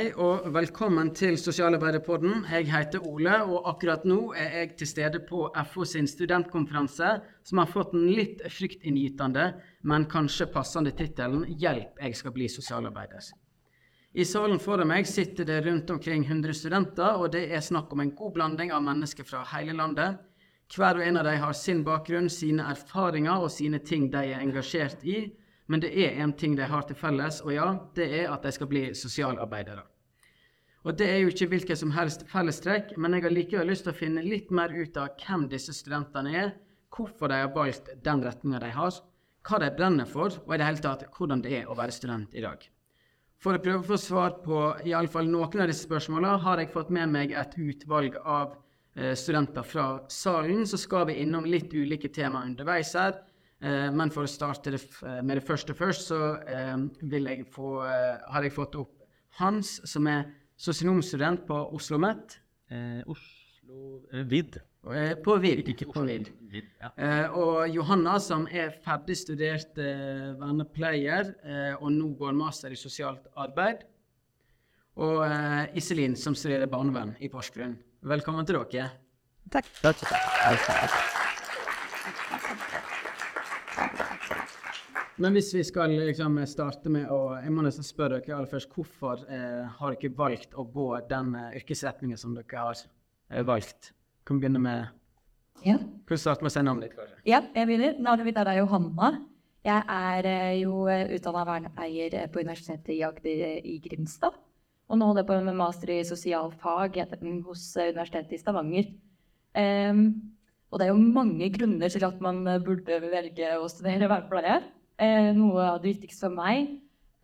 Hei og velkommen til Sosialarbeiderpodden. Jeg heter Ole, og akkurat nå er jeg til stede på FO sin studentkonferanse, som har fått den litt fryktinngytende, men kanskje passende tittelen 'Hjelp, jeg skal bli sosialarbeider'. I salen foran meg sitter det rundt omkring 100 studenter, og det er snakk om en god blanding av mennesker fra hele landet. Hver og en av dem har sin bakgrunn, sine erfaringer og sine ting de er engasjert i. Men det er én ting de har til felles, og ja, det er at de skal bli sosialarbeidere. Og det er jo ikke hvilket som helst fellestrekk, men jeg har likevel lyst til å finne litt mer ut av hvem disse studentene er, hvorfor de har valgt den retninga de har, hva de brenner for, og i det hele tatt hvordan det er å være student i dag. For å prøve å få svar på i alle fall noen av disse spørsmålene, har jeg fått med meg et utvalg av eh, studenter fra salen. Så skal vi innom litt ulike tema underveis her. Eh, men for å starte det med det første først, så eh, jeg få, eh, har jeg fått opp Hans, som er sosionomstudent på Oslo OsloMet. Eh, Oslo VID. På VID. Ikke på VID. Ja. Eh, og Johanna, som er ferdigstudert eh, vernepleier og nå går master i sosialt arbeid. Og Iselin, som studerer barnevern i Porsgrunn. Velkommen til dere. Takk. Takk. Men hvis vi skal liksom starte med å Jeg må nesten spørre dere aller først. Hvorfor eh, har dere valgt å gå den eh, yrkesretningen som dere har eh, valgt? Kan vi begynne med ja. Kan vi starte med å si navnet ditt, kanskje? Ja, jeg begynner. Navnet mitt er Johanna. Jeg er eh, jo eh, utdanna vernepleier på Universitetet i Agder i Grimstad. Og nå holder jeg på med master i sosialfag hos Universitetet i Stavanger. Um, og det er jo mange grunner til at man burde velge å studere vernepleie. Eh, noe av det viktigste for meg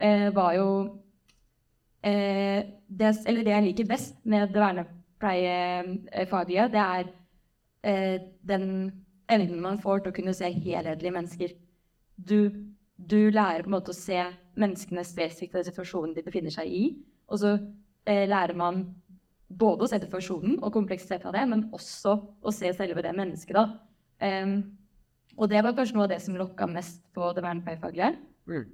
eh, var jo eh, det, Eller det jeg liker best med vernepleiefaget, det er eh, den evnen man får til å kunne se helhetlige mennesker. Du, du, lærer på en måte å se menneskene spesifikt i situasjonen de befinner seg i. Og så eh, lærer man både å se situasjonen og kompleksiteten av det, men også å se selve det mennesket. da. Um, og det var kanskje noe av det som lokka mest på det vernepleierfaglige. Mm.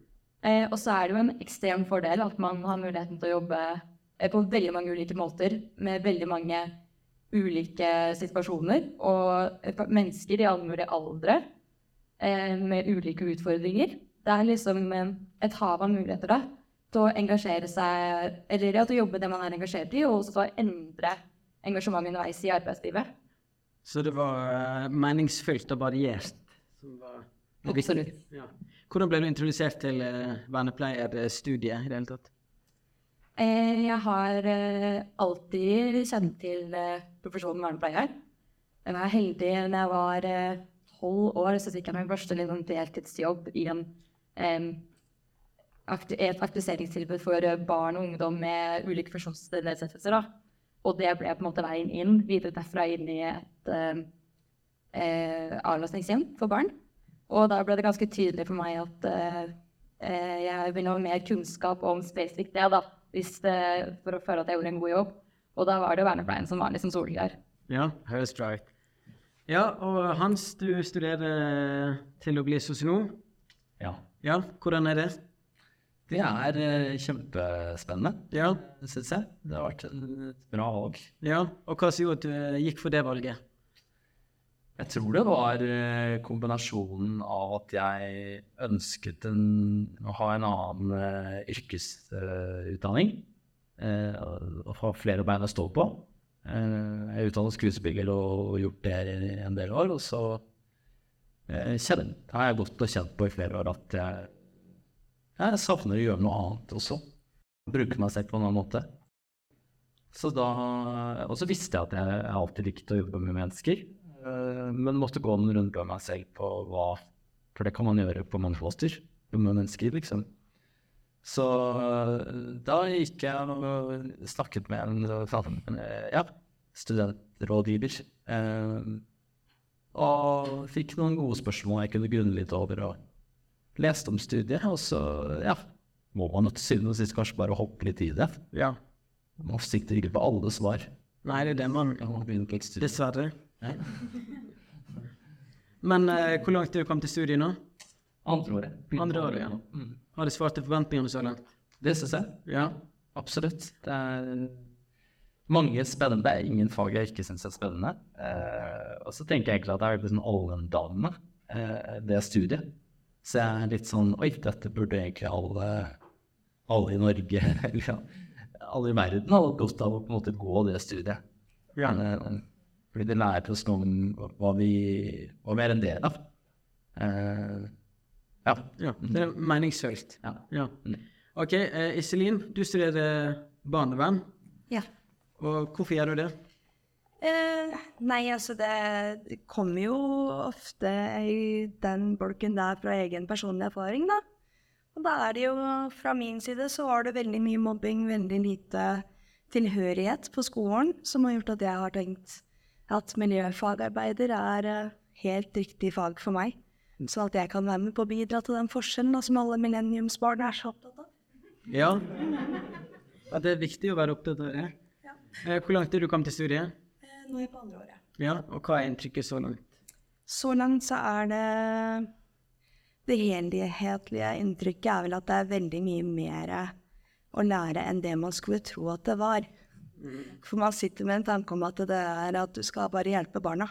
Eh, og så er det jo en ekstrem fordel at man har muligheten til å jobbe eh, på veldig mange ulike måter med veldig mange ulike situasjoner og eh, mennesker i alle mulige aldre eh, med ulike utfordringer. Det er liksom eh, et hav av muligheter da, til å engasjere seg, eller ja, til å jobbe det man er engasjert i, og også til å endre engasjementet underveis i arbeidslivet. Så det var uh, meningsfylt og variert som var Absolutt. Ja. Hvordan ble du introdusert til uh, vernepleierstudiet i det hele tatt? Eh, jeg har eh, alltid kjent til profesjonen vernepleier. Jeg var heldig når jeg var tolv år, så fikk jeg min første deltidsjobb i en, akti et aktiviseringstilbud for barn og ungdom med ulike funksjonsnedsettelser. Og det ble på en måte veien inn, videre derfra inn i et eh, avlastningshjem for barn. Og da ble det ganske tydelig for meg at eh, eh jeg ville ha mer kunnskap om spesifikt det, da, hvis, eh, for å føle at jeg gjorde en god jobb. Og da var det vernepleien som var liksom soleklar. Ja, høres bra ut. Ja, og Hans, du studerer til å bli sosionom. Ja. ja. Hvordan er det? Det er uh, kjempespennende, ja. syns jeg. Det har vært et bra valg. Ja, Og hva som gjorde at du gikk for det valget? Jeg tror det var eh, kombinasjonen av at jeg ønsket en, å ha en annen uh, yrkesutdanning. Uh, og få flere bein å stå på. Jeg utdannet skuespiller og gjort det i en del år. Og så kjenner, har jeg gått og kjent på i flere år at jeg, jeg savner å gjøre noe annet også. Bruke meg selv på en annen måte. Så da, og så visste jeg at jeg alltid likte å jobbe med mennesker. Eh, men måtte gå en runde med meg selv på hva For det kan man gjøre på mange måter med mennesker, liksom. Så eh, da gikk jeg og snakket med en sånn, ja, studentrådgiver. Eh, og fikk noen gode spørsmål jeg kunne grunne litt over. Og leste om studiet, og så ja, må man til syvende og sist kanskje bare hoppe litt i det. Ja. Man sikter ikke på alle svar. Nei, det er det man Dessverre. Men eh, hvor langt er du kommet i studiet nå? Andre året. Andre året, ja. Mm. Har du svart til forventningene så langt? Det syns jeg. Ja. absolutt. Det er mange spennende. Det er ingen fag jeg ikke syns er spennende. Eh, og så tenker jeg egentlig at det er veldig sånn allmenndannende, eh, det studiet. Så jeg er litt sånn Oi, dette burde egentlig alle, alle i Norge, eller alle i verden, ha godt av å på en måte gå det studiet. Ja. Eh, fordi det lærer oss noe om hva vi, hva vi er en del av. Uh, ja. ja. Det er meningsfylt. ja. Ja. Mm. OK, uh, Iselin, du studerer barnevern. Ja. Og hvorfor gjør du det? Uh, nei, altså det kommer jo ofte i den bolken der fra egen personlig erfaring, da. Og da er det jo, fra min side, så var det veldig mye mobbing, veldig lite tilhørighet på skolen, som har gjort at jeg har tenkt at miljøfagarbeider er eh, helt riktig fag for meg. Så at jeg kan være med på å bidra til den forskjellen da, som alle millenniumsbarn er så opptatt av. Ja. ja. Det er viktig å være opptatt av det. Ja. Eh, Hvor langt er du kommet til studiet? Eh, nå er jeg på andre året. Ja, og hva er inntrykket så langt? Så langt så er det Det helhetlige inntrykket er vel at det er veldig mye mer å lære enn det man skulle tro at det var. For man sitter med en tanke om at det er at du skal bare hjelpe barna.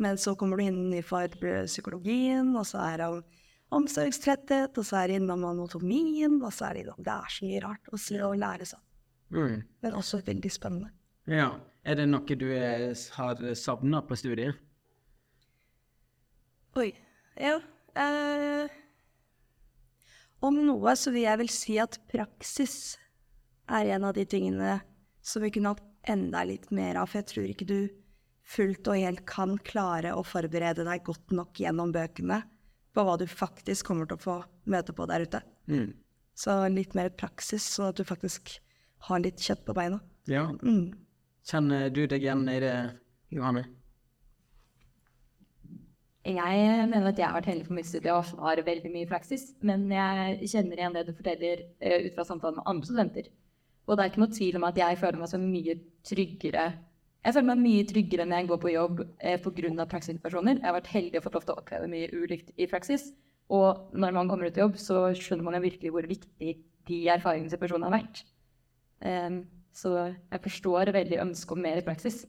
Men så kommer du inn i for psykologien, og så er det om omsorgstretthet, og så er det innom anatomien, og så er det innom Det er så mye rart å, se og lære sånn. Mm. Men også veldig spennende. Ja. Er det noe du er, har savna på studiet? Oi. Ja. Eh, om noe så vil jeg vel si at praksis er en av de tingene som vi kunne hatt enda litt mer av. For jeg tror ikke du fullt og helt kan klare å forberede deg godt nok gjennom bøkene på hva du faktisk kommer til å få møte på der ute. Mm. Så litt mer praksis, sånn at du faktisk har litt kjøtt på beina. Ja. Mm. Kjenner du deg igjen i det, Johanne? Jeg mener at jeg har vært heldig for mitt studie og har veldig mye praksis, men jeg kjenner igjen det du forteller eh, ut fra samtalen med andre studenter. Og det er ikke noe tvil om at jeg føler meg så mye tryggere Jeg føler meg mye tryggere når jeg går på jobb eh, pga. praksissituasjoner. Jeg har vært heldig og fått lov til å oppleve mye ulikt i praksis. Og når man kommer ut i jobb, så skjønner man jo virkelig hvor viktig de erfaringene til personen har vært. Um, så jeg forstår veldig ønsket om mer i praksis.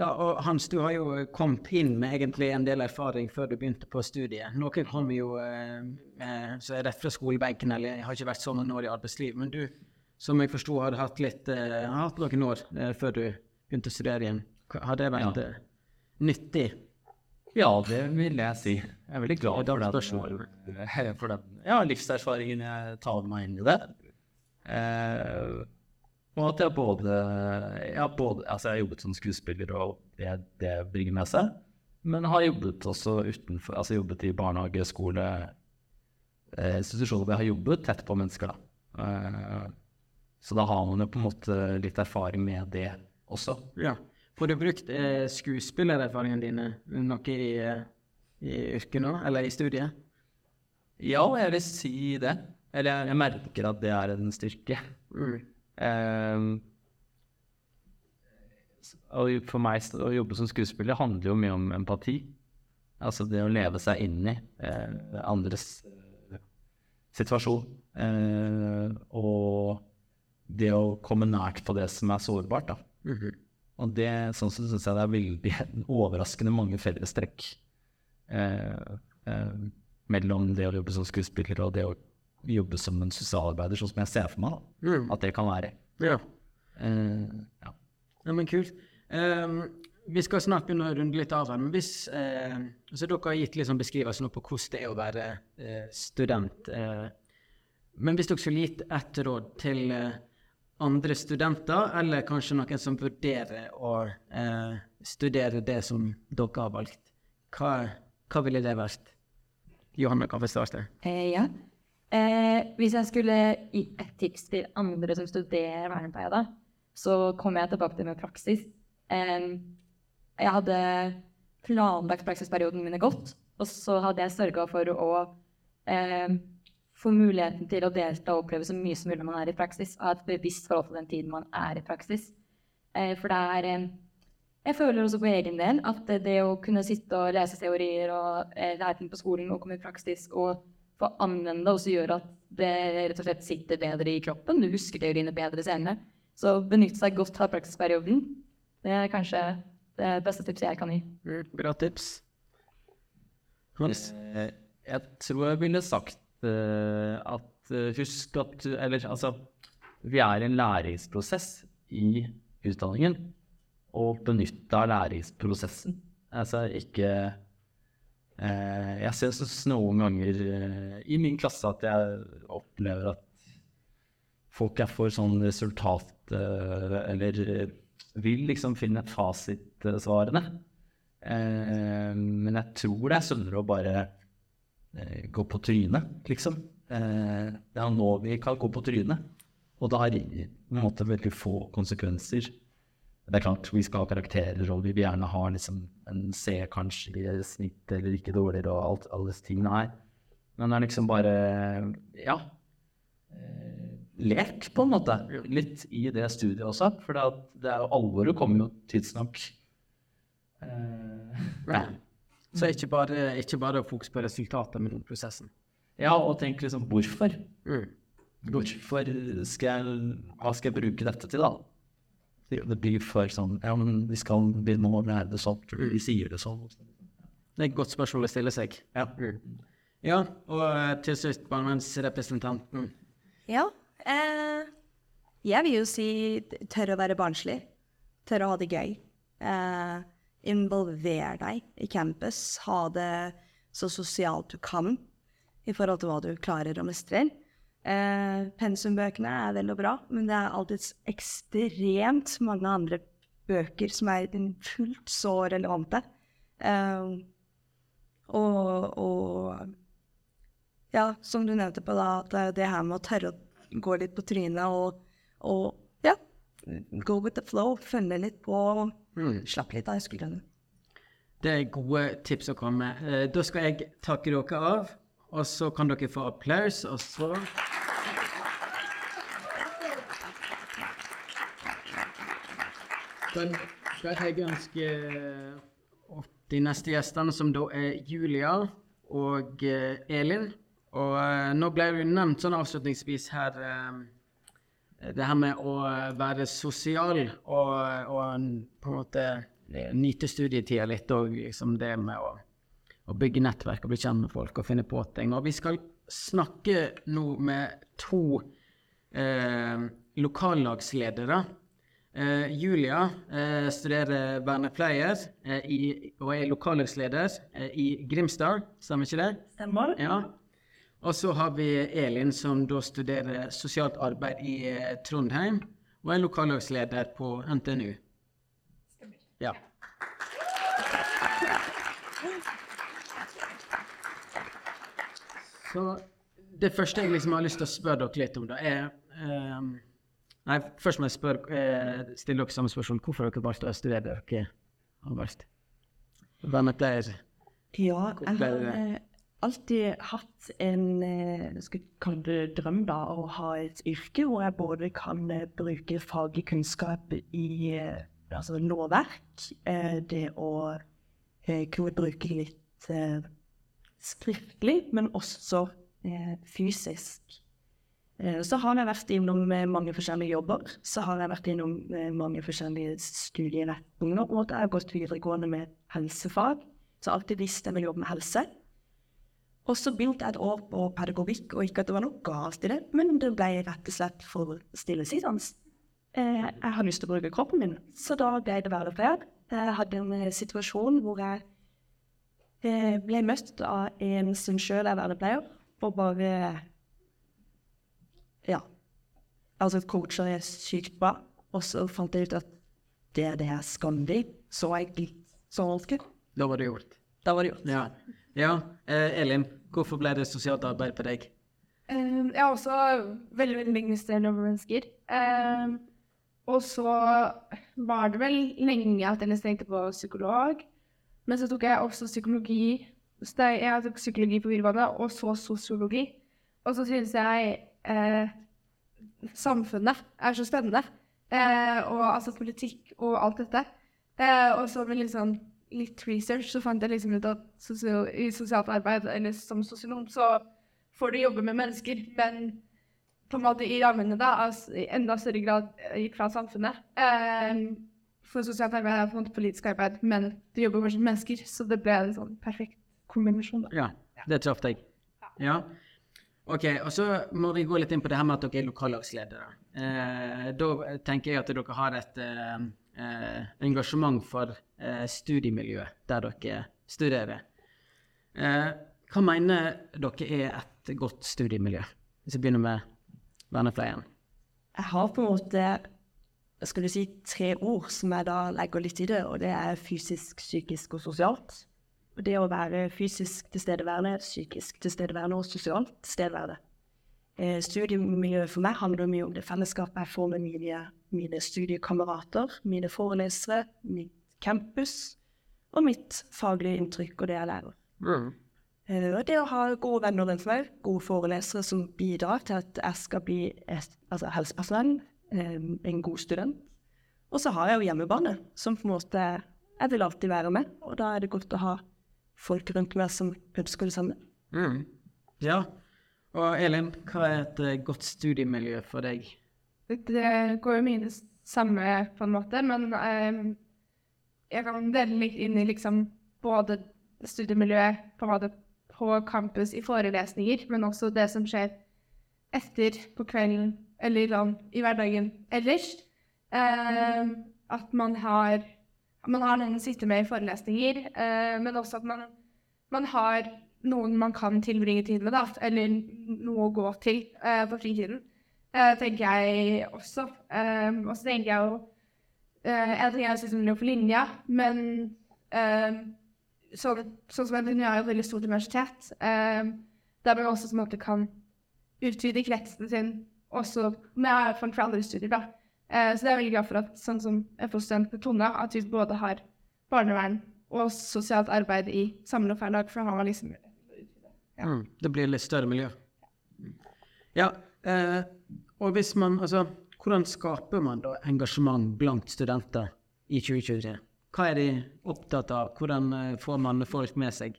Ja, og Hans, du har jo kommet inn med egentlig en del erfaring før du begynte på studiet. Noen kommer jo eh, eh, så er rett fra skolebenken eller har ikke vært så mange år i arbeidslivet. Men du, som jeg forsto, hadde hatt, litt, uh, hatt noen år uh, før du begynte å studere igjen. Har det vært Ja. eh, nyttig? Ja, det vil jeg si. Jeg er veldig glad Det for den, for den ja, livserfaringen jeg tar med meg inn i det. Eh, og at jeg både, ja, både Altså, jeg har jobbet som skuespiller, og det, det bringer med seg. Men har jobbet også utenfor Altså jobbet i barnehage, skole, eh, institusjoner hvor jeg har jobbet tett på mennesker, da. Eh, så da har man jo på en måte litt erfaring med det også. Ja. Får du brukt eh, skuespillererfaringene dine noe i, eh, i yrket nå, eller i studiet? Ja, jeg vil si det. Eller jeg, merker at det er en styrke. Mm. Ehm, og for meg å jobbe som skuespiller handler jo mye om empati. Altså det å leve seg inn i eh, andres eh, situasjon. Eh, og det å komme nært på det som er sårbart. Da. Mhm. Og det, sånn sett syns jeg det er veldig overraskende mange fellestrekk eh, eh, mellom det å jobbe som skuespiller og det å jobbe som en sosialarbeider, sånn som jeg ser for meg Mm. at det kan være. Ja. Eh, ja. Ja, men kult. Um, vi skal snart begynne å runde litt av her, men hvis altså Dere har gitt litt sånn beskrivelse nå på hvordan det er å være eh, student. Eh, men hvis dere skulle gitt ett råd til andre studenter, eller kanskje noen som vurderer å eh, studere det som dere har valgt, hva, hva ville det vært? Johanne kan få starte. Eh, ja. Eh, hvis jeg skulle gi et tips til andre som studerer vernepleie, da, så kommer jeg tilbake til med praksis. Eh, jeg hadde planlagt praksisperioden mine godt, og så hadde jeg sørga for å eh, få muligheten til å delta og oppleve så mye som mulig når man er i praksis, og ha et bevisst forhold til den tiden man er i praksis. Eh, for det er eh, Jeg føler også på egen del at det, det å kunne sitte og lese teorier og eh, lære ting på skolen og komme i praksis og få anvende, det, også gjør at det rett og slett sitter bedre i kroppen. Du husker teoriene bedre senere. Så benytte seg godt av praksisperioden. Det er kanskje det beste tipset jeg kan gi. Bra tips. Hans? Jeg tror jeg ville sagt at eh, husk at Eller altså Vi er i en læringsprosess i utdanningen. Og benytt av læringsprosessen. Altså ikke eh, Jeg syns noen ganger eh, i min klasse at jeg opplever at folk er for sånn resultat... eh, eller eh, vil liksom finne fasitsvarene. Eh, men jeg tror det er sunnere å bare eh, gå på trynet, liksom. Eh, det er nå vi kan gå på trynet. Og det har på en måte veldig få konsekvenser. Det er klart, vi skal ha karakterer, og vi vil gjerne ha liksom en C kanskje i snitt eller ikke dårligere og alt, alle tingene her. Men det er liksom bare Ja. eh, Lek, på en måte. Litt i det studiet også. For det, er jo alvoret kommer jo tidsnok. Eh, Ja. Så ikke bare, ikke bare fokus på resultatet, men prosessen. Ja, og tenk liksom hvorfor. Mm. Hvorfor skal jeg, hva skal jeg bruke dette til, da? Det det blir for sånn Ja, men vi skal vi må lære det sånn, vi sier det sånn. Det er et godt spørsmål å stille seg. Ja. Ja, og eh, til slutt, barnevernsrepresentanten. Ja. Eh, jeg vil jo si tør å være barnslig. Tørre å ha det gøy. Eh, involver deg i campus. Ha det så sosialt du kan i forhold til hva du klarer og mestrer. Eh, pensumbøkene er vel og bra, men det er alltid ekstremt mange andre bøker som er fullt så relevante. Eh, og, og ja, som du nevnte på da, at det- her med å tørre å gå litt på trynet og, og ja, go with the flow, følge litt på, Mm. slappe litt av i skuldrene. Det er gode tips å komme med. Eh, Da skal jeg takke dere av, og så kan dere få applaus, og så Da skal jeg ønske opp de neste gjestene, som da er Julia og eh, Elin. Og eh, nå ble det jo nevnt sånn avslutningsvis her eh, det her med å være sosial og, og på en måte nyte studietida litt, og liksom det med å, å bygge nettverk og bli kjent med folk og finne på ting. Og vi skal snakke nå med to eh, lokallagsledere. Eh, Julia eh, studerer vernepleier eh, i, og er lokallagsleder eh, i Grimstad, stemmer ikke det? Stemmer. Ja. Og så har vi Elin, som da studerer sosialt arbeid i eh, Trondheim, og er lokallagsleder på NTNU. Ja. Så det første jeg liksom har lyst til å spørre dere litt om, da, er um, Nei, først må jeg spørre, eh, stille dere samme spørsmål. Hvorfor har dere valgt å studere dere har valgt? Vernepleier. Ja, jeg har det? Alltid hatt en eh, skal kalle det drøm da, å ha et yrke hvor jeg både kan eh, bruke faglig kunnskap i eh, altså lovverk, det å kunne bruke litt skriftlig, men også fysisk. Så har jeg vært innom mange forskjellige jobber. Så har jeg vært innom mange forskjellige studieretninger. Jeg har gått videregående med helsefag. Så alltid visst jeg vil jobbe med helse. Og så begynte jeg et år på pedagogikk, og ikke at det var noe galt i det, men det ble rett og slett for stillesittende. Eh, Jeg har lyst til å bruke kroppen min, så da ble det vernepleier. Jeg hadde en eh, situasjon hvor jeg eh, ble møtt av en som sjøl er vernepleier, og bare Ja. Altså, coacher er sykt bra, og så fant jeg ut at det er det jeg skal bli. Så jeg litt sånn vanskelig. Da var det gjort. Da var det gjort. Ja. Ja. Eh, Elin, hvorfor ble det sosialt arbeid på deg? Um, jeg har også veldig veldig registrerende over mennesker. Um, og så var det vel lenge at jeg tenkte på psykolog. Men så tok jeg også psykologi. Jeg tok psykologi på videregående, og så sosiologi. Og så synes jeg eh, samfunnet er så spennende. Eh, og altså politikk og alt dette. Eh, og så med litt sånn litt research så fant jeg liksom ut at sosial, i sosialt arbeid, eller som sosionom, så får du jobbe med mennesker, men på en måte i rammene da, altså, i enda større grad eh, fra samfunnet. Um, for sosialt arbeid er på en måte politisk arbeid, men du jobber fortsatt med mennesker, så det ble en sånn perfekt kombinasjon. da. Ja, det traff deg. Ja. Ok, og så må vi gå litt inn på det her med at dere er lokallagsledere. Eh, da tenker jeg at dere har et eh, engasjement for eh, studiemiljøet der dere studerer. Eh, hva mener dere er et godt studiemiljø? Hvis vi begynner med vernepleien. Jeg har på en måte skal du si tre ord som jeg da legger litt i det, og det er fysisk, psykisk og sosialt. Det å være fysisk tilstedeværende, psykisk tilstedeværende og sosialt tilstedeværende. Eh, studiemiljøet for meg handler mye om det fellesskapet jeg får med mine, mine studiekamerater, mine forelesere, mitt campus og mitt faglige inntrykk og det jeg lærer. Eh, og det å ha gode venner rundt meg, gode forelesere som bidrar til at jeg skal bli et, altså helsepersonell, eh, en god student. Og så har jeg jo hjemmebane, som på en måte jeg vil alltid være med. Og da er det godt å ha folk rundt meg som ønsker det samme. Mm. Ja. Og Elin, hva er et eh, godt studiemiljø for deg? Det går jo mye det samme på en måte, men um, jeg kan dele litt inn i liksom både studiemiljøet på, på campus i forelesninger, men også det som skjer etter på kvelden eller sånn i hverdagen ellers. Um, at man har man har noen å sitte med i forelesninger, eh, men også at man, man har noen man kan tilbringe tid med, da, eller noe å gå til uh, på fritiden. uh, tenker jeg også. Eh, og så tenker jeg jo uh, Jeg tenker jeg synes det er på linja, men eh, så, sånn som NTNU er jo et veldig stort universitet, eh, der man også på måte kan utvide kretsen sin også med folk fra andre studier. da. Uh, så det er veldig glad for at sånn som FO-student Tone, at vi både har barnevern og sosialt arbeid i samme dag, for da har man liksom Ja. Mm. Det blir litt større miljø. Ja, eh, og hvis man Altså, hvordan skaper man da engasjement blant studenter i 2023? Hva er de opptatt av? Hvordan eh, får man folk med seg?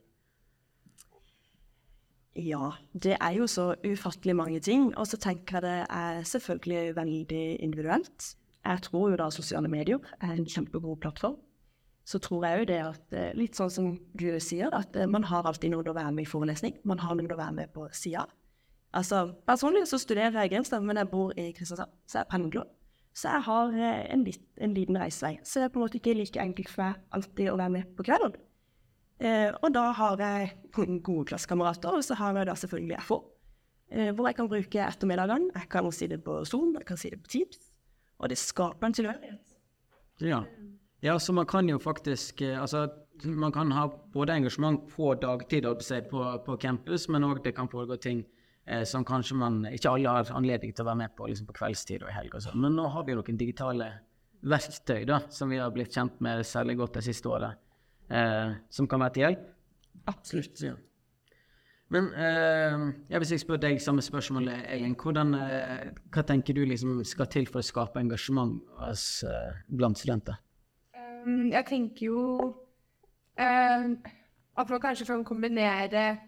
Ja, det er jo så ufattelig mange ting. Og så tenker jeg det er selvfølgelig veldig individuelt. Jeg tror jo da sosiale medier er en kjempegod plattform. Så tror jeg jo det at, eh, litt sånn som du sier, at eh, man har alltid noen å være med i forelesning. Man har noen å være med på sida. Altså, personlig så studerer jeg i Grimstad, men jeg bor i Kristiansand, så jeg pendler. Så jeg har eh, en, litt, en liten reisevei. Så det er på en måte ikke like enkelt for meg alltid å være med på kvelden. Eh, og da har jeg gode klassekamerater, og så har jeg da selvfølgelig FO. Eh, hvor jeg kan bruke ettermiddagene. Jeg kan si det på Zoom, jeg kan si det på Teams. Og det skaper en tilhørighet. Ja. Ja, så man kan jo faktisk eh, Altså, man kan ha både engasjement på dagtid på på, campus, men òg det kan foregå ting eh, som kanskje man ikke alle har anledning til å være med på liksom på kveldstid og i helg og sånn. Men nå har vi noen digitale verktøy da, som vi har blitt kjent med særlig godt det siste året, eh, som kan være til hjelp. Absolutt. Ja. Men eh, jeg jeg spør deg samme spørsmål, Elin. Hvordan, eh, hva tenker du liksom skal til for å skape engasjement hos, eh, blant studenter? Um, jeg tenker jo um, at man kanskje kan kombinere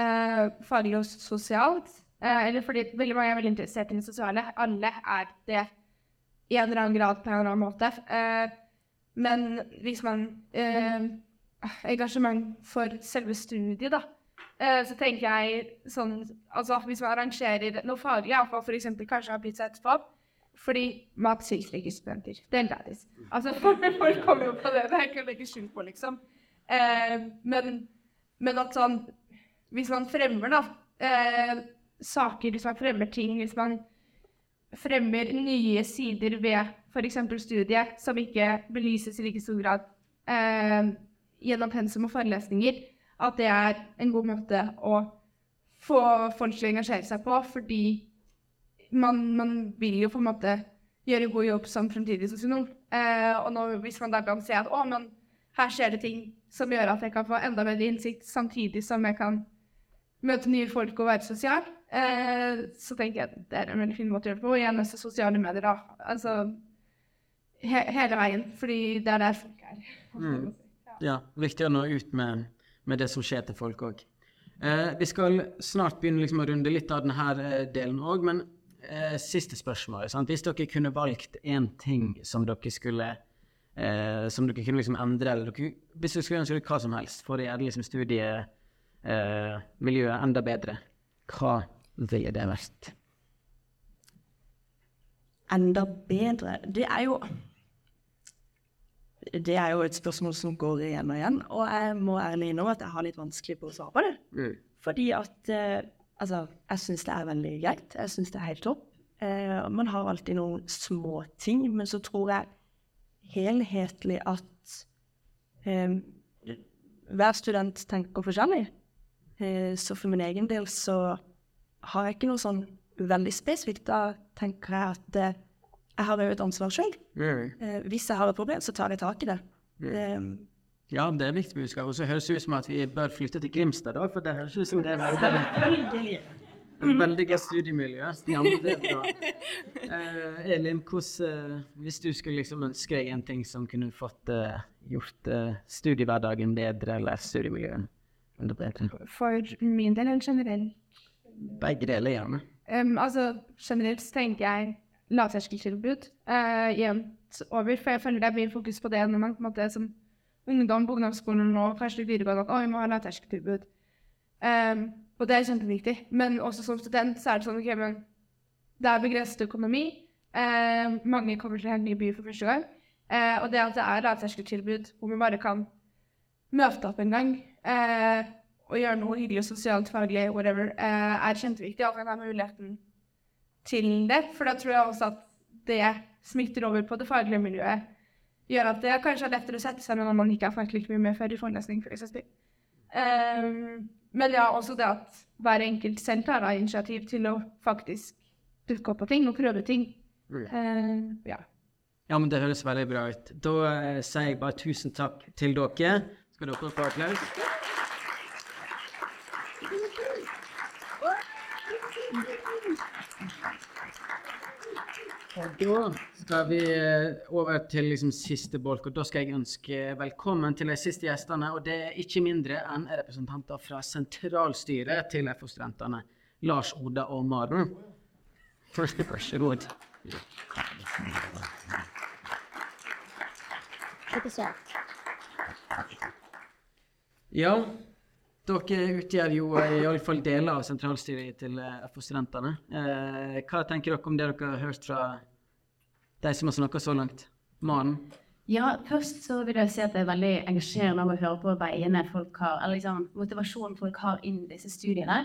uh, faglig og sosialt. Uh, eller fordi veldig mange er veldig interessert i det sosiale. Alle er det i en eller annen grad på en eller annen måte. Uh, men hvis man Engasjement for selve studiet, da. så tenker jeg sånn Altså hvis man arrangerer noe faglig, iallfall f.eks. kanskje har blitt sett på fordi mat tiltrekker studenter. Det er lættis. Altså, folk kommer jo på det. Det er ikke å legge skjul på, liksom. Eh, men, men at sånn Hvis man fremmer da, eh, saker, hvis man fremmer ting, hvis man fremmer nye sider ved f.eks. studiet som ikke belyses i like stor grad eh, gjennom pensum og forelesninger, at det er en god måte å få folk til å engasjere seg på, fordi man, man, vil jo på en måte gjøre god jobb som fremtidig sosionom. Eh, og nå, hvis man da kan se at å, men her skjer det ting som gjør at jeg kan få enda bedre innsikt, samtidig som jeg kan møte nye folk og være sosial, eh, så tenker jeg at det er en veldig fin måte å gjøre det på. Og igjen også sosiale medier, da. Altså he hele veien, fordi det er der folk er. Mm. Ja, viktig å nå ut med, med det som skjer til folk òg. Eh, vi skal snart begynne liksom å runde litt av denne eh, delen òg, men eh, siste spørsmål. Sant? Hvis dere kunne valgt én ting som dere skulle eh, Som dere kunne liksom endre, eller dere, hvis dere skulle ønske hva som helst for å gjøre liksom studiemiljøet eh, enda bedre, hva ville det vært? enda bedre Det er jo Det er jo et spørsmål som går igjen og igjen, og jeg må ærlig innrømme at jeg har litt vanskelig på å svare på det. Mm. Fordi at eh, Altså, jeg syns det er veldig greit. Jeg syns det er helt topp. Eh, man har alltid noen små ting, men så tror jeg helhetlig at eh, hver student tenker forskjellig. Eh, så for min egen del så har jeg ikke noe sånn veldig spesifikt. Da tenker jeg at eh, jeg har jo et ansvar sjøl. Eh, hvis jeg har et problem, så tar jeg tak i det. Eh, Ja, det er viktig budskap. Og så høres det ut som at vi bør flytte til Grimstad, da, for det høres ut som det er veldig, veldig gøy studiemiljø. Men det er bra. Uh, Elin, hvordan, uh, hvis du skulle liksom ønske deg en ting som kunne fått uh, gjort eh, studiehverdagen bedre, eller studiemiljøet enda bedre? For min del, eller generelt? Begge deler, gjerne. Um, altså, generelt så tenker jeg lavterskeltilbud jevnt over, for jeg føler det er mye fokus på det når man på en måte som ungdom på ungdomsskolen og kanskje videregående at vi må ha lavterskeltilbud. Um, og det er kjempeviktig. Men også som student så er det sånn ok, men det er begrenset økonomi. Uh, mange kommer til en ny by for første gang. Uh, og det at det er lavterskeltilbud hvor vi bare kan møte opp en gang uh, og gjøre noe hyggelig, sosialt, faglig, whatever, uh, er kjempeviktig. At man har muligheten til det. For da tror jeg også at det smitter over på det faglige miljøet. Gjør at det kanskje er lettere å sette seg når man ikke har fått like mye med før i forelesning, f.eks. For um, men ja, også det at hver enkelt selv tar da initiativ til å faktisk dukke opp på ting og prøve ting. Uh, ja. Ja, men det høres veldig bra ut. Da uh, sier jeg bare tusen takk til dere. Skal dere få applaus? Og da skal vi eh, over til liksom siste bolk, og da skal jeg ønske velkommen til de siste gjestene. Og det er ikke mindre enn representanter fra sentralstyret til FO-studentene. Lars Oda og Maren. Vær så god. Ja, dere utgjør jo iallfall deler av sentralstyret til eh, FO-studentene. Eh, hva tenker dere om det dere har hørt fra de som har snakka så langt? Mannen? Ja, først så vil jeg si at det er veldig engasjerende å høre på veiene folk har, eller liksom motivasjonen folk har inn i disse studiene.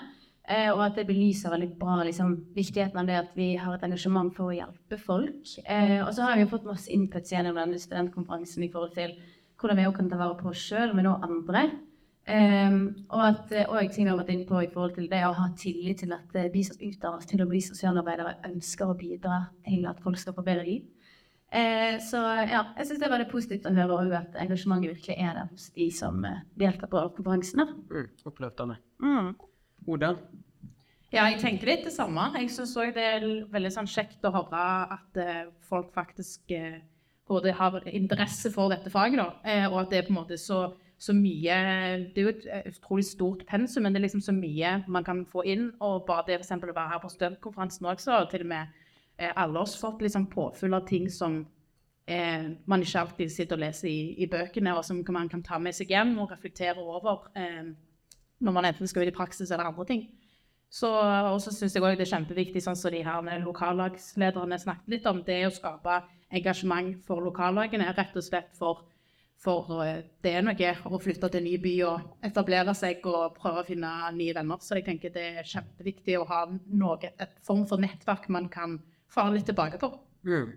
Eh, og at det belyser veldig bra liksom, viktigheten av det at vi har et engasjement for å hjelpe folk. Eh, og så har vi jo fått masse input gjennom denne studentkonferansen i forhold til hvordan vi også kan ta vare på oss sjøl, men også andre. Um, og at og ting jeg har vært inne på i forhold til det å ha tillit til at de som utdannes til å bli sosialarbeidere, ønsker å bidra til at folk skal få bedre liv. Uh, så ja, jeg syns det er veldig positivt å høre òg at engasjementet virkelig er der hos de som uh, deltar på konferansene. Mm, oppløftende. Mm. Oda? Ja, jeg tenker litt det samme. Jeg syns òg det er veldig sånn kjekt å høre at uh, folk faktisk eh, både har interesse for dette faget, da, eh, og at det er på en måte så, så mye Det er jo et eh, utrolig stort pensum, men det er liksom så mye man kan få inn. Og bare det for å være her på studentkonferansen også, og til og med eh, alle oss fått liksom påfyll av ting som eh, man ikke alltid sitter og leser i, i bøkene, og som man kan ta med seg hjem og reflektere over eh, når man enten skal ut i praksis eller andre ting. Så, og så jeg òg det er kjempeviktig, sånn som de her lokallagslederne snakket litt om, det å skape engasjement for lokallagene, rett og slett for, for eh, det er noe å flytte til en ny by og etablere seg og prøve å finne nye venner. Så jeg tenker det er kjempeviktig å ha noe, et form for nettverk man kan fare litt tilbake på. Mm.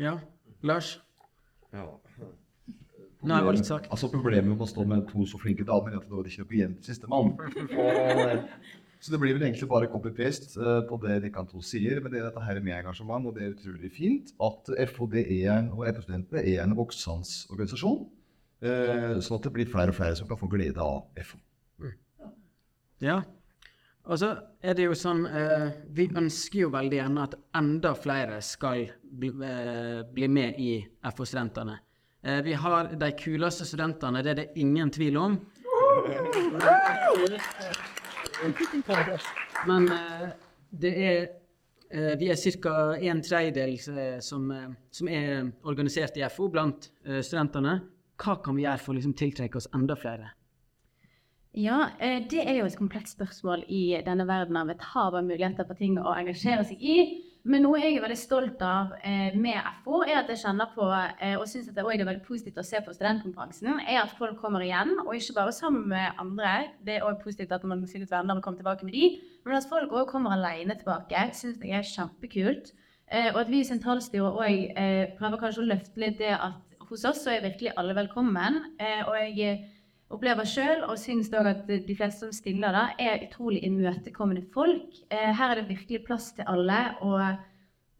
Ja. Lars? Ja. Nå er litt sagt. Altså Problemet med å stå med to så flinke damer er at det var ikke noe igjen til sistemann. Så det blir vel egentlig bare copy-paste eh, på det de kan to sier. Men det er dette her med engasjement, og det er utrolig fint at FHDE er, og FH-studentene er en voksende organisasjon. eh, Sånn at det blir flere og flere som kan få glede av FH. Ja. Og så er det jo sånn eh, Vi ønsker jo veldig gjerne at enda flere skal bli, eh, bli med i FO-studentene. Eh, vi har de kuleste studentene, det er det ingen tvil om. Men eh, det er eh, Vi er ca. en tredjedel eh, som, som er organisert i FO blant studentene. Hva kan vi gjøre for å liksom, tiltrekke oss enda flere? Ja, det er jo et komplekst spørsmål i denne verden av et hav av muligheter for ting å engasjere seg i. Men noe jeg er veldig stolt av eh, med FO, er at jeg kjenner på, eh, og syns det er veldig positivt å se på studentkonferansen, er at folk kommer igjen, og ikke bare sammen med andre. Det er også positivt at man sikkert venner og komme tilbake med de, men at folk også kommer alene tilbake, syns jeg er kjempekult. Eh, og at vi i sentralstyret òg eh, prøver kanskje å løfte litt det at hos oss så er virkelig alle velkommen. Eh, og jeg opplever sjøl, og syns òg at de fleste som stiller, da, er utrolig imøtekommende folk. Eh, her er det virkelig plass til alle. Og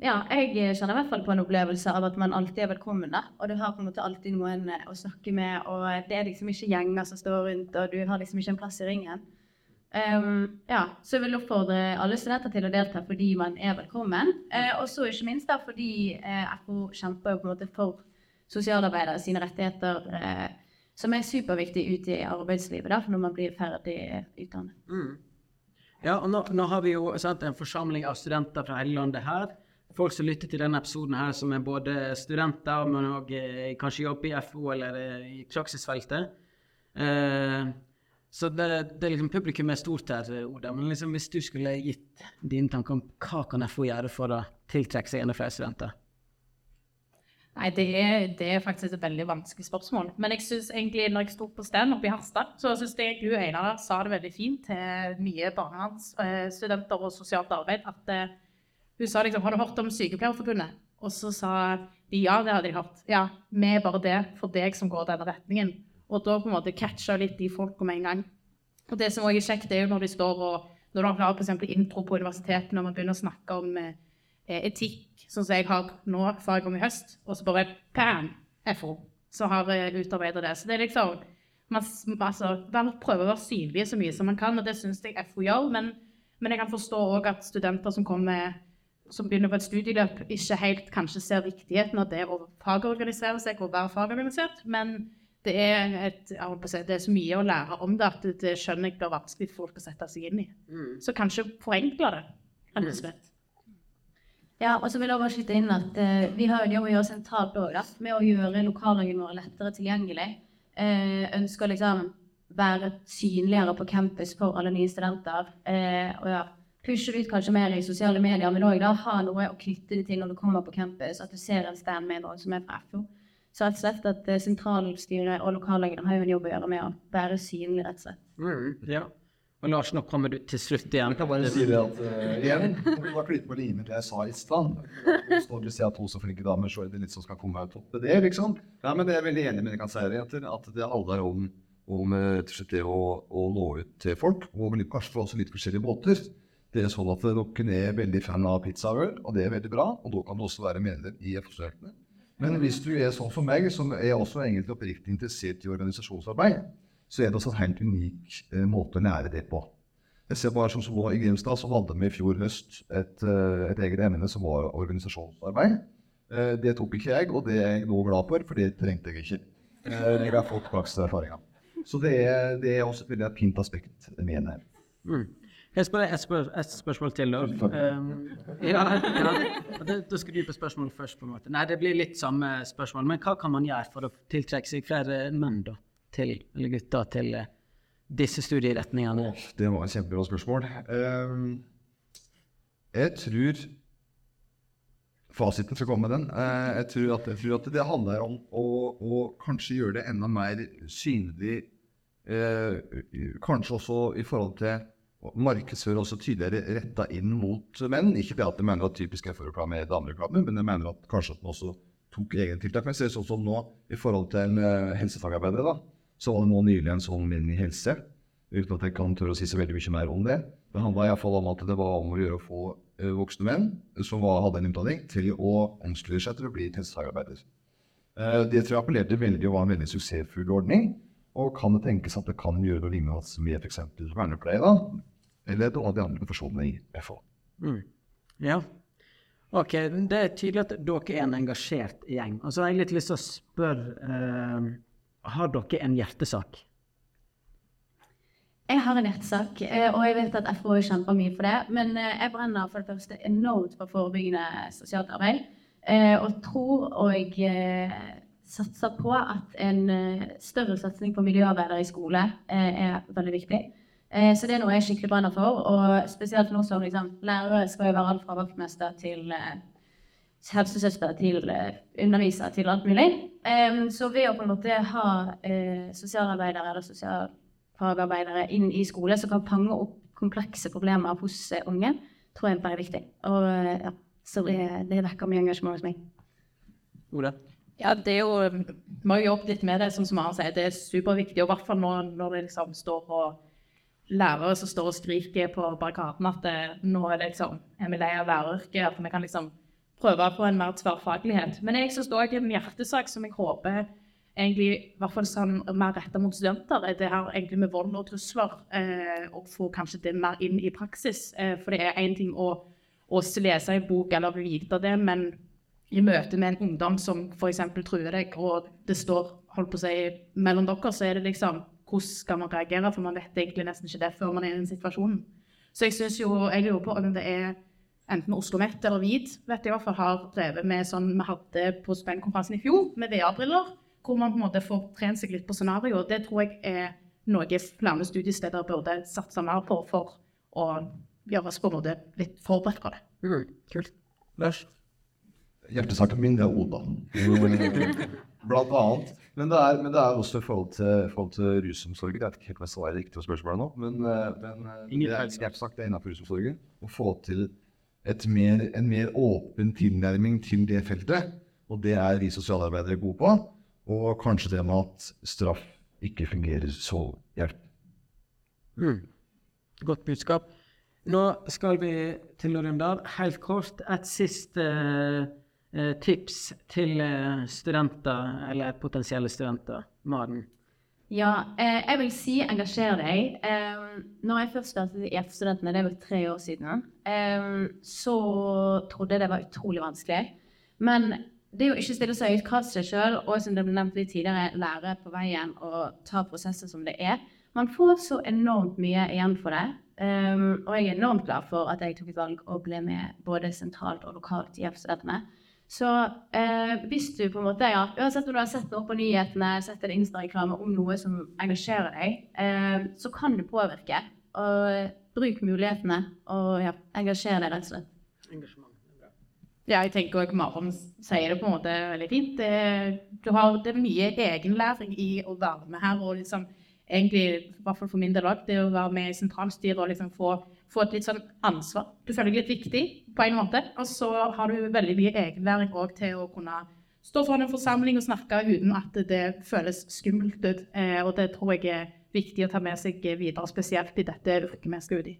ja, jeg kjenner i hvert fall på en opplevelse av at man alltid er velkommen. da, Og du har på en måte alltid noen eh, å snakke med, og det er liksom ikke gjenger som står rundt, og du har liksom ikke en plass i ringen. Um, ja, så jeg vil oppfordre alle studenter til å delta fordi man er velkommen. Uh, og så ikke minst da fordi uh, FO kjemper jo på en måte for sosialarbeidere sine rettigheter. Eh, som er superviktig ute i arbeidslivet da, når man blir ferdig utdannet. Mm. Ja, og nå, nå, har vi jo sant, en forsamling av studenter fra hele landet her. Folk som lytter til denne episoden her, som er både studenter, men òg eh, kanskje jobber i FO eller eh, i praksisfeltet. Eh, så det, det er liksom publikum er stort her, Oda. Men liksom, hvis du skulle gitt dine tanker om hva kan FO gjøre for å tiltrekke seg enda flere studenter? Nei, det er, det er, faktisk et veldig vanskelig spørsmål. Men jeg synes egentlig, når jeg sto på stand oppe i Harstad, så syns jeg du Einar sa det veldig fint til nye barnevernsstudenter og sosialt arbeid. At uh, hun sa liksom Har du hørt om Sykepleierforbundet? Og så sa de ja, det hadde de hørt. Ja, vi er bare det for deg som går denne retningen. Og da på en måte catcha litt de folka med en gang. Og det som også er kjekt, er jo når de står og når du har f.eks. intro på universitetet, når man begynner å snakke om Eh, etikk, sånn som jeg har nå, fag om i høst, og så bare bam, FO, så har jeg utarbeidet det. Så det er liksom man, altså, man prøver å være synlig så mye som man kan, og det syns jeg FO gjør. Men, men jeg kan forstå òg at studenter som kommer som begynner på et studieløp, ikke helt kanskje ser viktigheten av det å fagorganisere seg og være fagorganisert. Men det er, et, det er, så mye å lære om det at det skjønner jeg blir vanskelig for folk å sette seg inn i. Mm. Så kanskje forenkle det. rett og slett. Ja, og så vil jeg bare skyte inn at uh, vi har jo jobb sentralt òg, med å gjøre lokallagene våre lettere tilgjengelig. Uh, ønsker liksom være synligere på campus for alle nye studenter. Uh, og ja, pushe ut kanskje mer i sosiale medier, men òg ha noe å knytte det til når du kommer på campus. At du ser en stand med noen som er fra FO. Så rett og slett at sentralstyret og lokallagene har jo en jobb å gjøre med å være synlig, rett og slett. Mm, ja. Og Lars, nå kommer du til slutt igjen. Jeg kan bare si det at uh, igjen, vi var klippe på limet det jeg sa i stad. Står du ser to så flinke damer, så er det litt som skal komme ut opp det, liksom. Ja, men det er veldig enig med dere kan si at det handler om, om eh, det å, å, nå ut til folk, og kanskje for også litt forskjellige båter. Det er sånn at dere er veldig fan av pizza og øl, og det er veldig bra. Og da kan du også være medlem i FO-studentene. Men hvis du er sånn som meg, som er også egentlig oppriktig interessert i organisasjonsarbeid, så er det også en helt unik eh, måte å lære det på. Jeg ser bare som så I Grimstad så hadde vi i fjor høst et, eh, et eget emne som var organisasjonsarbeid. Eh, det tok ikke jeg, og det er jeg nå glad for, for det trengte jeg ikke. Jeg har fått praksiserfaringer. Så det er, det er også et veldig fint aspekt med det. Mm. Jeg spør et, spør, et spørsmål til. Um, ja, ja, da skal du på spørsmål først. på en måte. Nei, Det blir litt samme spørsmål. Men hva kan man gjøre for å tiltrekke seg flere menn? da? Til, eller gutter til eh, disse studieretningene? Det var et kjempebra spørsmål. Um, jeg tror Fasiten skal komme med den. Uh, jeg, tror at, jeg, tror at, det handler om å, å kanskje gjøre det enda mer synlig. Uh, kanskje også i forhold til markedsføre også tydeligere retta inn mot menn. Ikke det at jeg mener at typisk FO-reklame er damereklame, men jeg mener at kanskje at den også tok egne tiltak. Men jeg ser sånn som nå i forhold til uh, helsefagarbeidere. da, så var det nå nylig en sånn melding i Helse, uten at jeg kan tørre å si så veldig mye mer om det. Det handla iallfall om at det var om å gjøre å få uh, voksne menn som var, hadde en utdanning, til å omstille seg til å bli helsefagarbeider. Uh, det tror jeg appellerte veldig og var en veldig suksessfull ordning. Og kan det tenkes at det kan gjøre noe lignende med f.eks. vernepleie, Eller noen av de andre profesjonene i FH. Mm. Ja. Ok, Det er tydelig at dere er en engasjert gjeng. Og så har jeg litt lyst til å spørre uh, har dere en hjertesak? Jeg har en hjertesak, eh, og jeg vet at FO kjemper mye for det. Men eh, jeg brenner for det første enormt for forebyggende sosialt arbeid. eh, Og tror og satser på at en større satsing på miljøarbeidere i skole er veldig viktig. Så det er noe jeg skikkelig brenner for. Og spesielt nå som liksom, lærere skal jo være alt fra vaktmester til helsesøster til eh, underviser til alt mulig. Um, så ved å på en måte ha uh, sosialarbeidere eller sosialfagarbeidere inn i skole som kan fange opp komplekse problemer hos uh, unge, tror jeg er viktig. Og uh, ja, så det, det vekker mye engasjement hos meg. Ola? Ja, det er jo Vi har jo jobbe litt med det, som Maren sier. Det er superviktig. Og i hvert fall nå når det liksom står på lærere som står og skriker på barrikaden at det, nå er det liksom, er vi lei av læreryrket. At vi kan liksom prøve på en mer tverrfaglighet. Men jeg syns òg en hjertesak som jeg håper egentlig i hvert fall sånn mer retta mot studenter, er det her egentlig med vold og trusler. Eh, og få kanskje det mer inn i praksis. Eh, for det er én ting å, å lese en bok eller vite det, men i møte med en ungdom som f.eks. truer deg, og det står holdt på å si, mellom dere, så er det liksom hvordan skal man reagere, for man vet egentlig nesten ikke det før man er i den situasjonen. Så jeg synes jo, jeg lurer på om det er enten Oslo OsloMet eller VID, vet jeg i hvert fall har drevet med sånn vi hadde på Spenn-konferansen i fjor, med VR-briller, hvor man på en måte får trent seg litt på scenario. Det tror jeg er noe flere studiesteder burde satse mer på for å gjøre oss på en måte litt forberedt på det. Kult. Lars? Hjertesaken min det er Oda. Blant annet. Men det er, men det er også i forhold til, forhold til rusomsorgen. Jeg vet ikke helt om jeg svarer riktig på spørsmålet nå, men, eh, men eh, det er hjertesak det er innenfor rusomsorgen. Å få til mer, en mer åpen tilnærming til det feltet. Og det er vi sosialarbeidere gode på. Og kanskje det med at straff ikke fungerer så hjelp. Mm. Godt budskap. Nå skal vi til å runde. Helt kort, et siste eh, tips til eh, studenter, eller potensielle studenter. Maren? Ja, eh, jeg vil si engasjer deg. Når jeg først startet i F-studentene, det var tre år siden, så trodde jeg det var utrolig vanskelig. Men det å ikke stille seg ut krav til seg sjøl, og som det ble nevnt litt tidligere, lære på veien og ta prosesser som det er. Man får så enormt mye igjen for det. Og jeg er enormt glad for at jeg tok et valg og ble med både sentralt og lokalt i F-studentene. Så eh, hvis du på en måte, ja, uansett om du har sett noe på nyhetene, sett en Insta-reklame om noe som engasjerer deg, eh, så kan du påvirke. Og bruk mulighetene og ja, engasjer deg rett og slett. Engasjement. det. Ja, jeg tenker også Marom sier det på en måte veldig fint. Det, du har, det er mye egenlæring i å være med her. og liksom egentlig, i hvert fall for min del òg, det å være med i sentralstyret og liksom få, få et litt sånn ansvar. Du føler deg litt viktig på en måte, og så har du veldig mye egenlæring òg til å kunne stå foran en forsamling og snakke uten at det føles skummelt ut. Eh, og det tror jeg er viktig å ta med seg videre, spesielt i dette yrket vi skal ut i.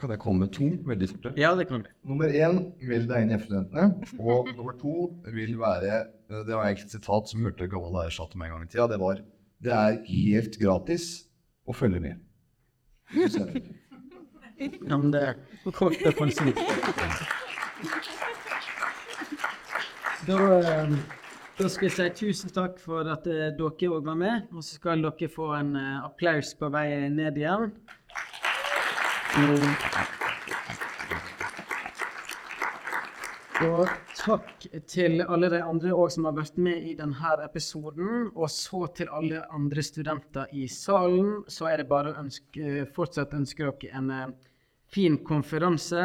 Kan jeg komme med to veldig sorte? Ja, det kan du. Nummer én, meld deg inn i F-studentene. Og nummer to vil være eh, Det var egentlig et sitat som hørte gammel lærer sa til meg en gang i tida. Det var Det er helt gratis å følge med. Er men det er kort og konsist. Da, da skal jeg si tusen takk for at eh, dere òg var med. Og så skal dere få en eh, applaus på vei ned igjen. Og takk til alle de andre òg som har vært med i denne episoden. Og så til alle andre studenter i salen, så er det bare å ønske, fortsatt ønske dere en eh, fin konferanse.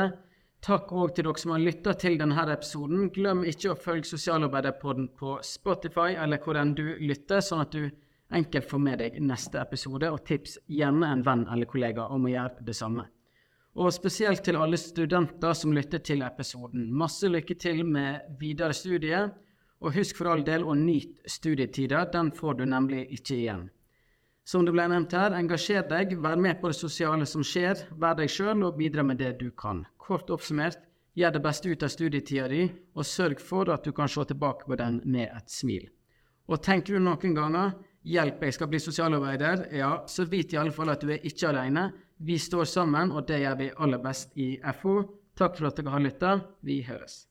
Takk òg til dere som har lytta til denne episoden. Glem ikke å følge Sosialarbeiderpodden på Spotify eller hvor enn du lytter, sånn at du enkelt får med deg neste episode. Og tips gjerne en venn eller kollega om å gjøre det samme. Og spesielt til alle studenter som lytter til episoden. Masse lykke til med videre studier. Og husk for all del å nyte studietida, den får du nemlig ikke igjen. Som det ble nevnt her, engasjer deg, vær med på det sosiale som skjer, vær deg sjøl og bidra med det du kan. Kort oppsummert, gjør det beste ut av studietida di, og sørg for at du kan se tilbake på den med et smil. Og tenker du noen ganger hjelp, jeg skal bli sosialarbeider, ja, så vit i alle fall at du er ikke alene. Vi står sammen, og det gjør vi aller best i FO. Takk for at dere har lytta. Vi høres.